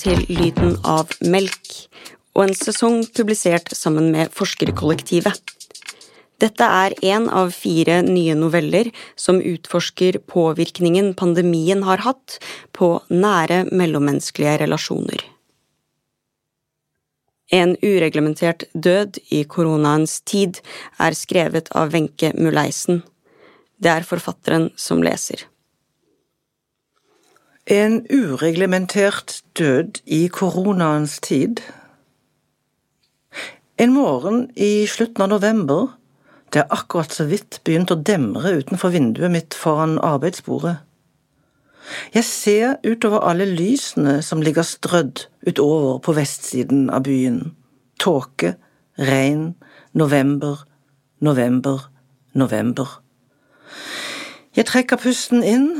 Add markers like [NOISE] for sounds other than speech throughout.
til Lyden av melk, og en sesong publisert sammen med forskerkollektivet. Dette er én av fire nye noveller som utforsker påvirkningen pandemien har hatt på nære mellommenneskelige relasjoner. En ureglementert død i koronaens tid er skrevet av Wenche Muleisen. Det er forfatteren som leser. En ureglementert død i koronaens tid. En morgen i slutten av november det er akkurat så vidt begynt å demre utenfor vinduet mitt foran arbeidsbordet. Jeg ser utover alle lysene som ligger strødd utover på vestsiden av byen. Tåke, regn, november, november, november. Jeg trekker pusten inn,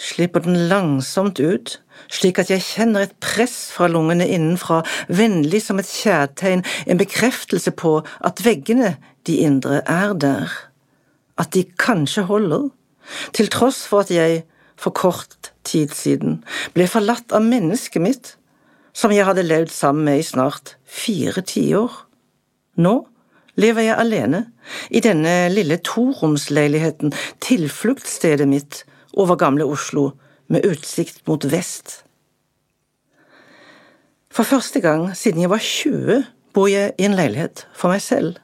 slipper den langsomt ut, slik at jeg kjenner et press fra lungene innenfra, vennlig som et kjærtegn, en bekreftelse på at veggene de indre er der, at de kanskje holder, til tross for at jeg for kort tid siden ble forlatt av mennesket mitt, som jeg hadde levd sammen med i snart fire tiår. Nå lever jeg alene, i denne lille toromsleiligheten, tilfluktsstedet mitt over gamle Oslo, med utsikt mot vest. For første gang siden jeg var 20, bor jeg i en leilighet for meg selv.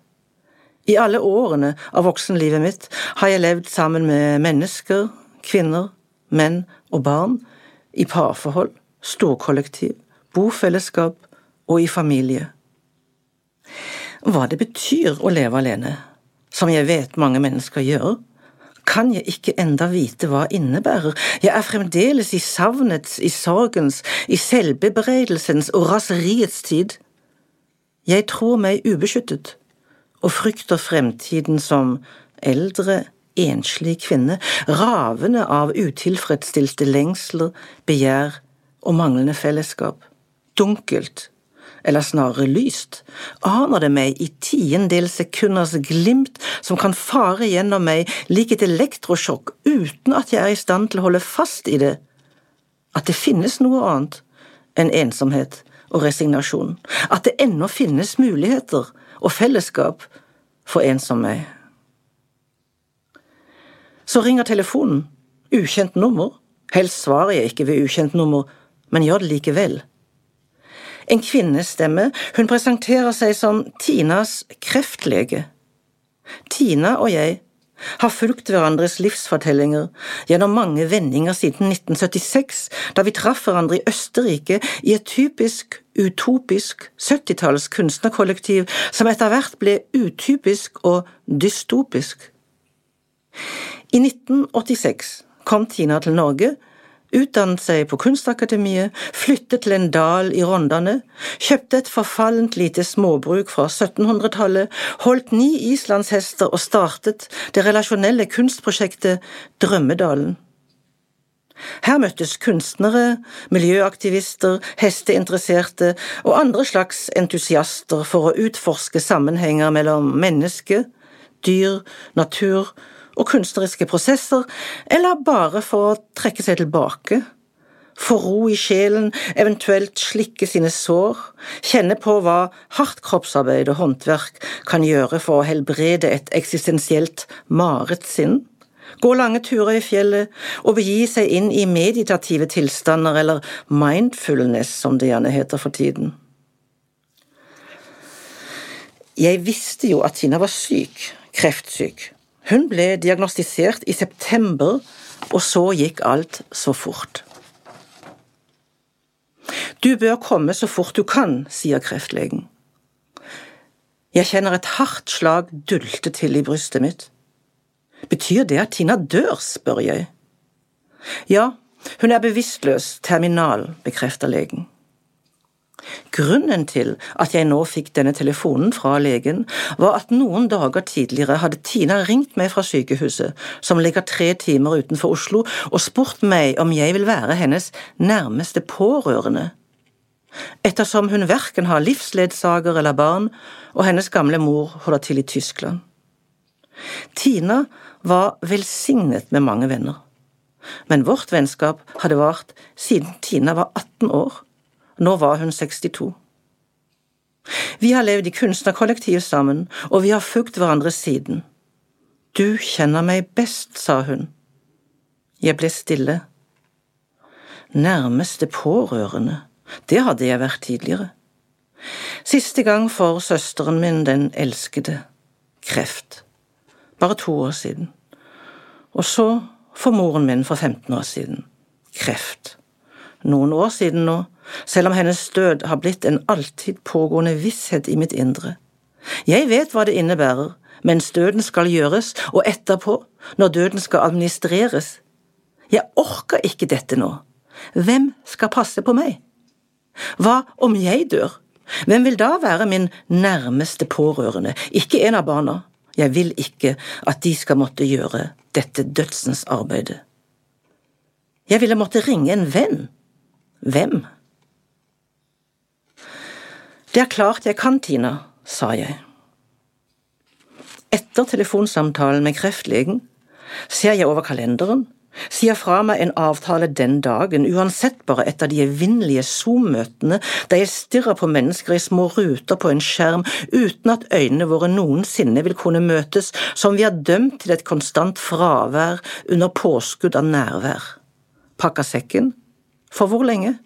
I alle årene av voksenlivet mitt har jeg levd sammen med mennesker, kvinner, menn og barn, i parforhold, storkollektiv, bofellesskap og i familie. Hva det betyr å leve alene, som jeg vet mange mennesker gjør, kan jeg ikke enda vite hva innebærer, jeg er fremdeles i savnets, i sorgens, i selvbebreidelsens og raseriets tid. Jeg tror meg ubeskyttet og frykter fremtiden som eldre, enslig kvinne, ravende av utilfredsstilte lengsler, begjær og manglende fellesskap. Dunkelt, eller snarere lyst, aner det meg i tiendedels sekunders glimt som kan fare gjennom meg lik et elektrosjokk uten at jeg er i stand til å holde fast i det, at det finnes noe annet enn ensomhet og resignasjon, at det ennå finnes muligheter og fellesskap for en som meg. Så ringer telefonen, ukjent nummer, helst svarer jeg ikke ved ukjent nummer, men gjør det likevel. En kvinnestemme, hun presenterer seg som Tinas kreftlege. Tina og jeg har fulgt hverandres livsfortellinger gjennom mange vendinger siden 1976, da vi traff hverandre i Østerrike i et typisk utopisk 70-talls kunstnerkollektiv som etter hvert ble utypisk og dystopisk. I 1986 kom Tina til Norge utdannet seg på Kunstakademiet, flyttet til en dal i Rondane, kjøpte et forfallent lite småbruk fra 1700-tallet, holdt ni islandshester og startet det relasjonelle kunstprosjektet Drømmedalen. Her møttes kunstnere, miljøaktivister, hesteinteresserte og andre slags entusiaster for å utforske sammenhenger mellom menneske, dyr, natur og kunstneriske prosesser, eller bare for å trekke seg tilbake, få ro i sjelen, eventuelt slikke sine sår, kjenne på hva hardt kroppsarbeid og håndverk kan gjøre for å helbrede et eksistensielt marettsinn, gå lange turer i fjellet og begi seg inn i meditative tilstander, eller mindfulness, som det gjerne heter for tiden. Jeg visste jo at Tina var syk, kreftsyk, hun ble diagnostisert i september, og så gikk alt så fort. Du bør komme så fort du kan, sier kreftlegen. Jeg kjenner et hardt slag dulte til i brystet mitt. Betyr det at Tina dør, spør jeg. Ja, hun er bevisstløs, terminal, bekrefter legen. Grunnen til at jeg nå fikk denne telefonen fra legen, var at noen dager tidligere hadde Tina ringt meg fra sykehuset, som ligger tre timer utenfor Oslo, og spurt meg om jeg vil være hennes nærmeste pårørende. Ettersom hun verken har livsledsager eller barn, og hennes gamle mor holder til i Tyskland. Tina var velsignet med mange venner, men vårt vennskap hadde vart siden Tina var 18 år nå var hun 62. Vi har levd i kunstnerkollektiv sammen, og vi har fulgt hverandre siden. Du kjenner meg best, sa hun. Jeg ble stille. Nærmeste pårørende, det hadde jeg vært tidligere. Siste gang for søsteren min, den elskede. Kreft. Bare to år siden. Og så for moren min for 15 år siden. Kreft. Noen år siden nå, selv om hennes død har blitt en alltid pågående visshet i mitt indre. Jeg vet hva det innebærer, mens døden skal gjøres, og etterpå, når døden skal administreres. Jeg orker ikke dette nå. Hvem skal passe på meg? Hva om jeg dør? Hvem vil da være min nærmeste pårørende? Ikke en av barna. Jeg vil ikke at de skal måtte gjøre dette dødsens arbeidet. Jeg ville måtte ringe en venn. Hvem? Det er klart jeg kan, Tina, sa jeg. Etter telefonsamtalen med kreftlegen ser jeg over kalenderen, sier fra meg en avtale den dagen, uansett bare et av de evinnelige Zoom-møtene der jeg stirrer på mennesker i små ruter på en skjerm uten at øynene våre noensinne vil kunne møtes, som vi er dømt til et konstant fravær under påskudd av nærvær. Pakka sekken? For hvor lenge?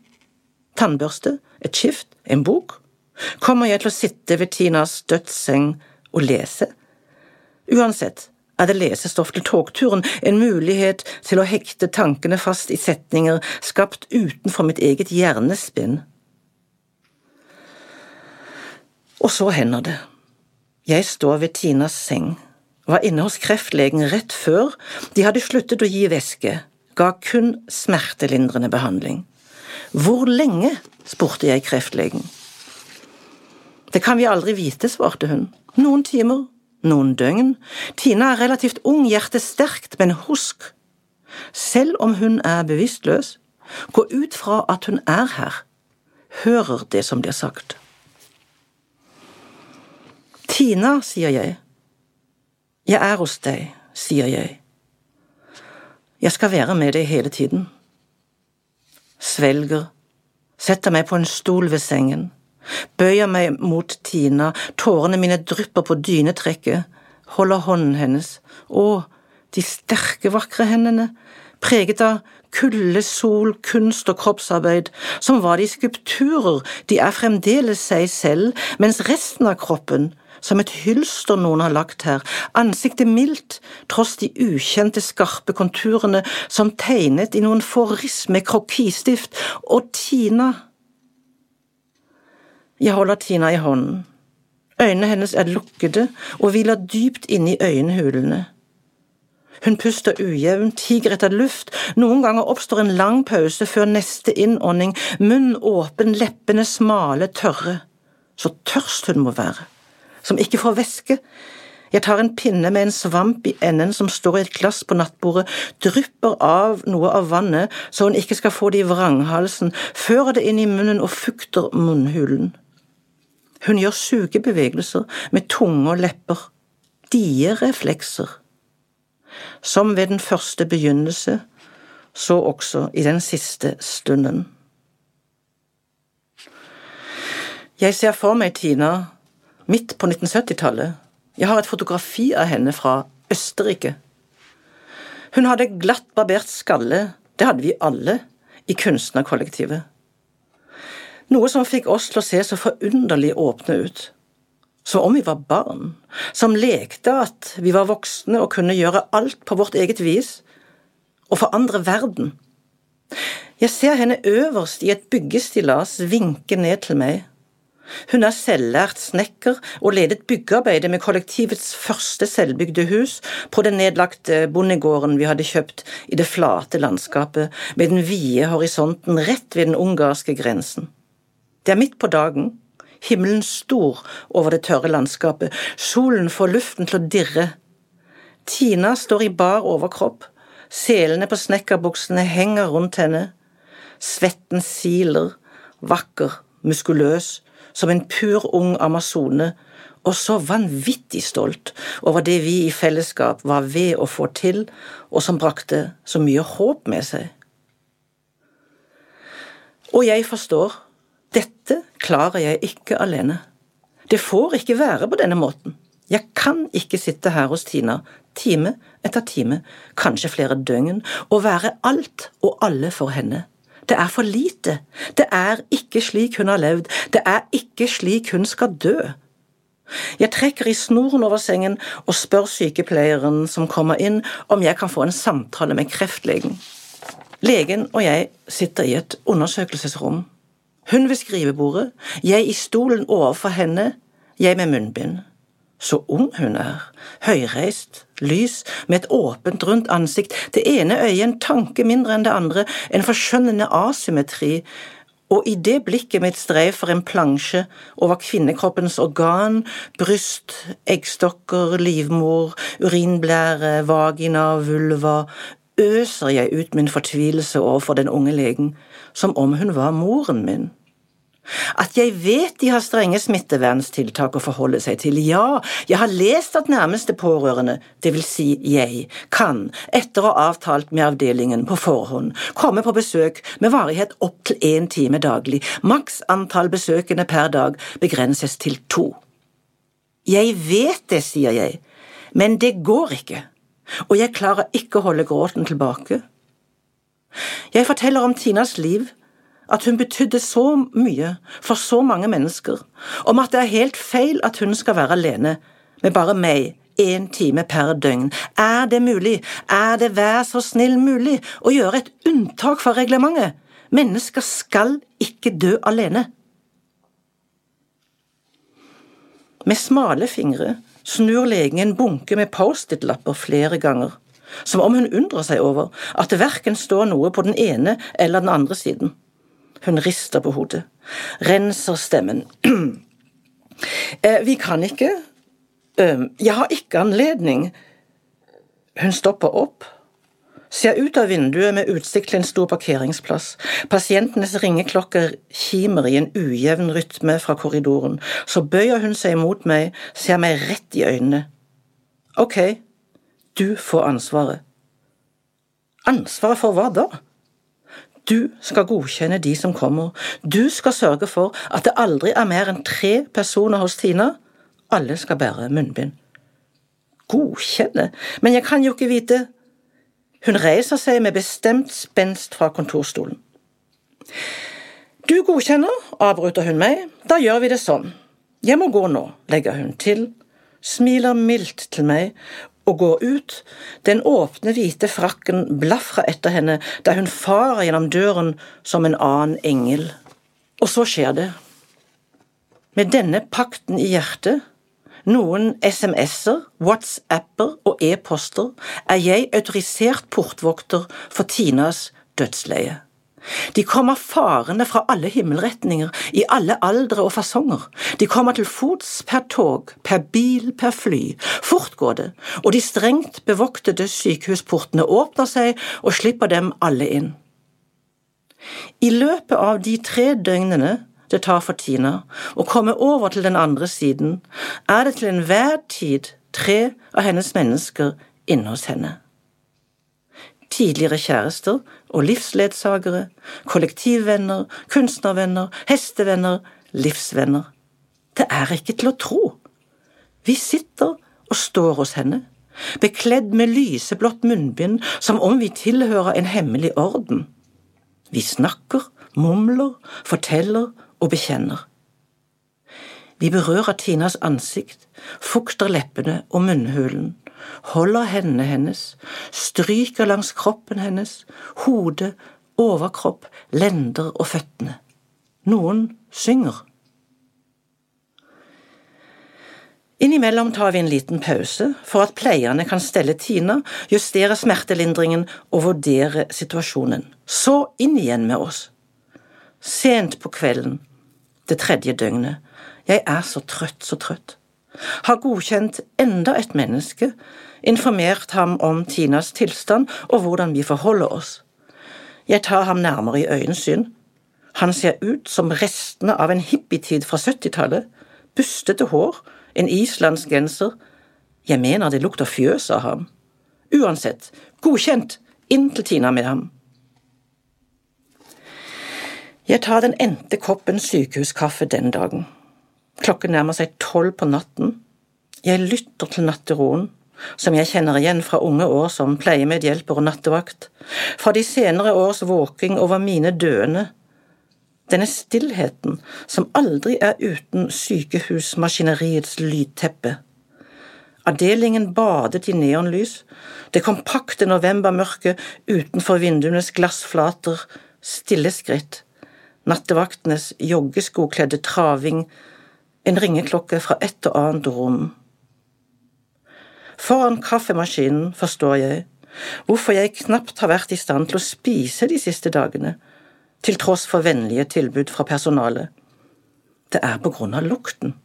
Tannbørste? Et skift? En bok? Kommer jeg til å sitte ved Tinas dødsseng og lese? Uansett er det lesestoff til togturen, en mulighet til å hekte tankene fast i setninger skapt utenfor mitt eget hjernespinn. Og så hender det. Jeg står ved Tinas seng, var inne hos kreftlegen rett før de hadde sluttet å gi væske, ga kun smertelindrende behandling. Hvor lenge? spurte jeg kreftlegen. Det kan vi aldri vite, svarte hun. Noen timer, noen døgn. Tina er relativt ung, hjertet sterkt, men husk, selv om hun er bevisstløs, gå ut fra at hun er her, hører det som blir sagt. Tina, sier jeg. Jeg er hos deg, sier jeg. Jeg skal være med deg hele tiden. Svelger, setter meg på en stol ved sengen bøyer meg mot Tina, tårene mine drypper på dynetrekket, holder hånden hennes, å, de sterke, vakre hendene, preget av kulde, sol, kunst og kroppsarbeid, som var de skulpturer, de er fremdeles seg selv, mens resten av kroppen, som et hylster noen har lagt her, ansiktet mildt, tross de ukjente, skarpe konturene som tegnet i noen få riss med krokistift, og Tina jeg holder Tina i hånden. Øynene hennes er lukkede og hviler dypt inne i øyenhulene. Hun puster ujevnt, higer etter luft, noen ganger oppstår en lang pause før neste innånding, munn åpen, leppene smale, tørre. Så tørst hun må være, som ikke får væske. Jeg tar en pinne med en svamp i enden som står i et glass på nattbordet, drypper av noe av vannet så hun ikke skal få det i vranghalsen, fører det inn i munnen og fukter munnhulen. Hun gjør sugebevegelser med tunge og lepper, die-reflekser. Som ved den første begynnelse, så også i den siste stunden. Jeg ser for meg Tina midt på 1970-tallet. Jeg har et fotografi av henne fra Østerrike. Hun hadde glatt barbert skalle, det hadde vi alle i kunstnerkollektivet. Noe som fikk oss til å se så forunderlig åpne ut. Som om vi var barn, som lekte at vi var voksne og kunne gjøre alt på vårt eget vis, og forandre verden. Jeg ser henne øverst i et byggestillas vinke ned til meg. Hun er selvlært snekker og ledet byggearbeidet med kollektivets første selvbygde hus på den nedlagte bondegården vi hadde kjøpt i det flate landskapet med den vide horisonten rett ved den ungarske grensen. Det er midt på dagen, himmelen stor over det tørre landskapet, solen får luften til å dirre. Tina står i bar overkropp, selene på snekkerbuksene henger rundt henne, svetten siler, vakker, muskuløs, som en pur ung amazone, og så vanvittig stolt over det vi i fellesskap var ved å få til, og som brakte så mye håp med seg. Og jeg forstår Dette klarer jeg ikke alene. Det får ikke være på denne måten. Jeg kan ikke sitte her hos Tina time etter time, kanskje flere døgn, og være alt og alle for henne. Det er for lite. Det er ikke slik hun har levd. Det er ikke slik hun skal dø. Jeg trekker i snoren over sengen og spør sykepleieren som kommer inn, om jeg kan få en samtale med kreftlegen. Legen og jeg sitter i et undersøkelsesrom. Hun ved skrivebordet, jeg i stolen overfor henne, jeg med munnbind. Så ung hun er, høyreist, lys, med et åpent, rundt ansikt, det ene øyet en tanke mindre enn det andre, en forskjønnende asymmetri, og i det blikket mitt streifer en plansje over kvinnekroppens organ, bryst, eggstokker, livmor, urinblære, vagina, vulva, øser jeg ut min fortvilelse overfor den unge legen, som om hun var moren min. At jeg vet de har strenge smitteverntiltak å forholde seg til, ja, jeg har lest at nærmeste pårørende, det vil si jeg, kan, etter å ha avtalt med avdelingen på forhånd, komme på besøk med varighet opp til én time daglig, maks antall besøkende per dag begrenses til to. Jeg vet det, sier jeg, men det går ikke, og jeg klarer ikke å holde gråten tilbake. Jeg forteller om Tinas liv, at hun betydde så mye for så mange mennesker, om at det er helt feil at hun skal være alene med bare meg én time per døgn. Er det mulig, er det vær så snill mulig å gjøre et unntak fra reglementet? Mennesker skal ikke dø alene. Med smale fingre snur legen en bunke med Post-It-lapper flere ganger, som om hun undrer seg over at det verken står noe på den ene eller den andre siden. Hun rister på hodet, renser stemmen. [CLEARS THROAT] Eh, vi kan ikke. Jeg har ikke anledning. Hun stopper opp, ser ut av vinduet med utsikt til en stor parkeringsplass. Pasientenes ringeklokker kimer i en ujevn rytme fra korridoren. Så bøyer hun seg mot meg, ser meg rett i øynene. Ok, du får ansvaret. Ansvaret for hva da? Du skal godkjenne de som kommer. Du skal sørge for at det aldri er mer enn tre personer hos Tina. Alle skal bære munnbind. Godkjenne? Men jeg kan jo ikke vite… Hun reiser seg med bestemt spenst fra kontorstolen. Du godkjenner, avbryter hun meg. Da gjør vi det sånn. Jeg må gå nå, legger hun til, smiler mildt til meg og går ut, den åpne, hvite frakken blafra etter henne da hun farer gjennom døren som en annen engel. Og så skjer det. Med denne pakten i hjertet, noen SMS-er, WhatsApper og e-poster, er jeg autorisert portvokter for Tinas dødsleie. De kommer farende fra alle himmelretninger, i alle aldre og fasonger. De kommer til fots, per tog, per bil, per fly. Fort går det, og de strengt bevoktede sykehusportene åpner seg og slipper dem alle inn. I løpet av de tre døgnene det tar for Tina å komme over til den andre siden, er det til enhver tid tre av hennes mennesker inne hos henne tidligere kjærester og livsledsagere, kollektivvenner, kunstnervenner, hestevenner, livsvenner. Det er ikke til å tro. Vi sitter og står hos henne, bekledd med lyseblått munnbind som om vi tilhører en hemmelig orden. Vi snakker, mumler, forteller og bekjenner. Vi berører Tinas ansikt, fukter leppene og munnhulen, holder hendene hennes, stryker langs kroppen hennes, hode, overkropp, lender og føttene. Noen synger. Innimellom tar vi en liten pause for at pleierne kan stelle Tina, justere smertelindringen og vurdere situasjonen. Så inn igjen med oss. Sent på kvelden, det tredje døgnet. Jeg er så trøtt, så trøtt har godkjent enda et menneske, informert ham om Tinas tilstand og hvordan vi forholder oss. Jeg tar ham nærmere i øyensyn. Han ser ut som restene av en hippietid fra 70-tallet. Bustete hår, en islandsk genser. Jeg mener det lukter fjøs av ham. Uansett, godkjent, inn til Tina med ham. Jeg tar den endte koppen sykehuskaffe den dagen. Klokken nærmer seg tolv på natten. Jeg lytter til natteroen, som jeg kjenner igjen fra unge år som pleiemedhjelper og nattevakt, fra de senere års våking over mine døende. Denne stillheten som aldri er uten sykehusmaskineriets lydteppe. Avdelingen badet i neonlys, det kompakte novembermørket utenfor vinduenes glassflater, stille skritt nattevaktenes joggeskokledde traving, en ringeklokke fra et og annet rom. Foran kaffemaskinen forstår jeg hvorfor jeg knapt har vært i stand til å spise de siste dagene, til tross for vennlige tilbud fra personalet. Det er på grunn av lukten,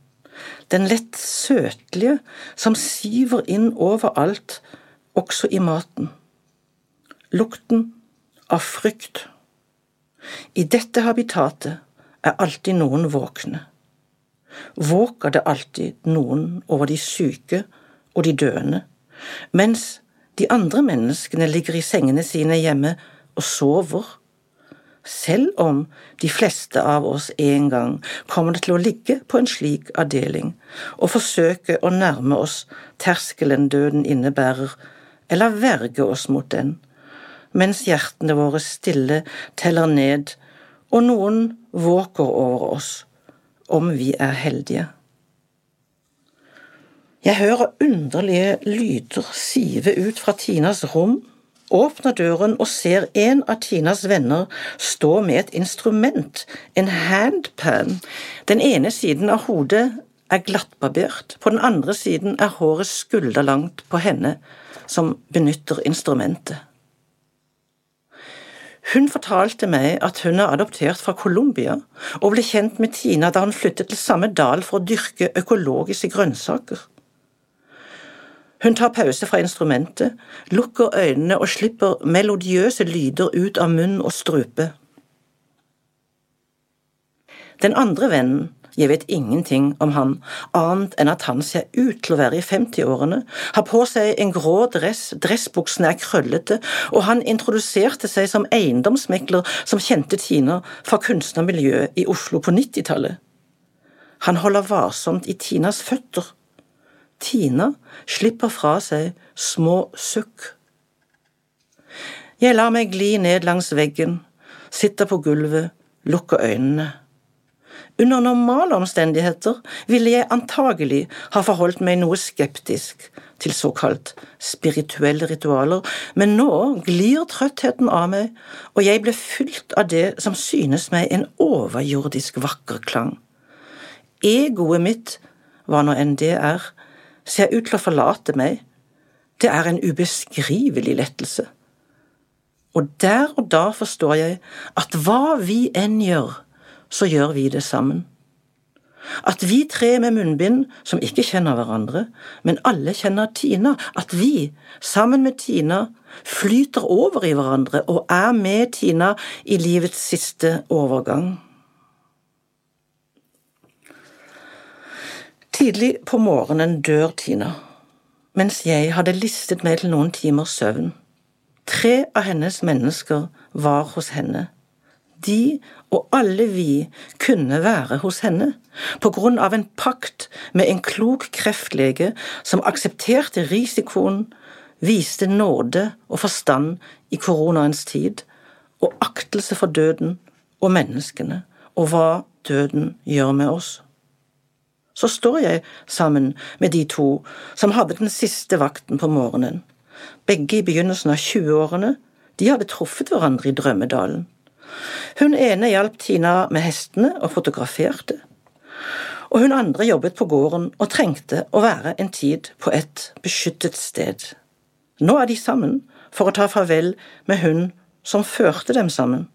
den lett søtlige som siver inn overalt, også i maten. Lukten av frykt. I dette habitatet er alltid noen våkne. Våker det alltid noen over de syke og de døende, mens de andre menneskene ligger i sengene sine hjemme og sover? Selv om de fleste av oss en gang kommer til å ligge på en slik avdeling og forsøke å nærme oss terskelen døden innebærer, eller verge oss mot den, mens hjertene våre stille teller ned, og noen våker over oss, om vi er heldige. Jeg hører underlige lyder sive ut fra Tinas rom, åpner døren og ser en av Tinas venner stå med et instrument, en handpan. Den ene siden av hodet er glattbarbert, på den andre siden er håret skulderlangt på henne som benytter instrumentet. Hun fortalte meg at hun er adoptert fra Colombia, og ble kjent med Tina da hun flyttet til samme dal for å dyrke økologiske grønnsaker. Hun tar pause fra instrumentet, lukker øynene og slipper melodiøse lyder ut av munn og strupe. Den andre vennen jeg vet ingenting om han, annet enn at han ser ut til å være i 50-årene, har på seg en grå dress, dressbuksene er krøllete, og han introduserte seg som eiendomsmekler som kjente Tina fra kunstnermiljøet i Oslo på 90-tallet. Han holder varsomt i Tinas føtter. Tina slipper fra seg små sukk. Jeg lar meg gli ned langs veggen, sitter på gulvet, lukker øynene. Under normale omstendigheter ville jeg antagelig ha forholdt meg noe skeptisk til såkalt spirituelle ritualer, men nå glir trøttheten av meg, og jeg ble fylt av det som synes meg en overjordisk vakker klang. Egoet mitt, hva nå enn det er, ser ut til å forlate meg, det er en ubeskrivelig lettelse. Og der og da forstår jeg at hva vi enn gjør, så gjør vi det sammen. At vi tre med munnbind, som ikke kjenner hverandre, men alle kjenner Tina, at vi, sammen med Tina, flyter over i hverandre og er med Tina i livets siste overgang. Tidlig på morgenen dør Tina, mens jeg hadde listet meg til noen timers søvn. Tre av hennes mennesker var hos henne. De og alle vi kunne være hos henne, på grunn av en pakt med en klok kreftlege som aksepterte risikoen, viste nåde og forstand i koronaens tid, og aktelse for døden og menneskene, og hva døden gjør med oss. Så står jeg sammen med de to som hadde den siste vakten på morgenen, begge i begynnelsen av 20-årene, de hadde truffet hverandre i Drømmedalen. Hun ene hjalp Tina med hestene og fotograferte, og hun andre jobbet på gården og trengte å være en tid på et beskyttet sted. Nå er de sammen for å ta farvel med hun som førte dem sammen.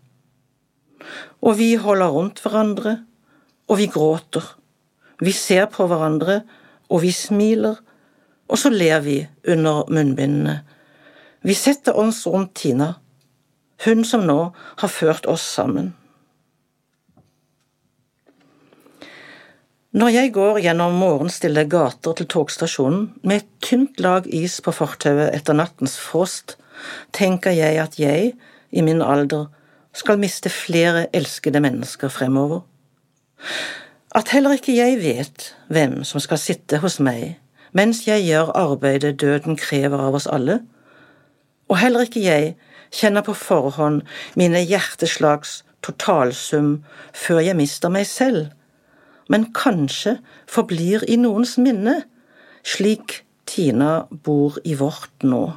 Og vi holder rundt hverandre, og vi gråter. Vi ser på hverandre, og vi smiler, og så ler vi under munnbindene. Vi setter oss rundt Tina hun som nå har ført oss sammen. Når jeg går gjennom morgenstille gater til togstasjonen med et tynt lag is på fortauet etter nattens frost, tenker jeg at jeg, i min alder, skal miste flere elskede mennesker fremover. At heller ikke jeg vet hvem som skal sitte hos meg mens jeg gjør arbeidet døden krever av oss alle, og heller ikke jeg kjenner på forhånd mine hjerteslags totalsum før jeg mister meg selv, men kanskje forblir i noens minne, slik Tina bor i vårt nå.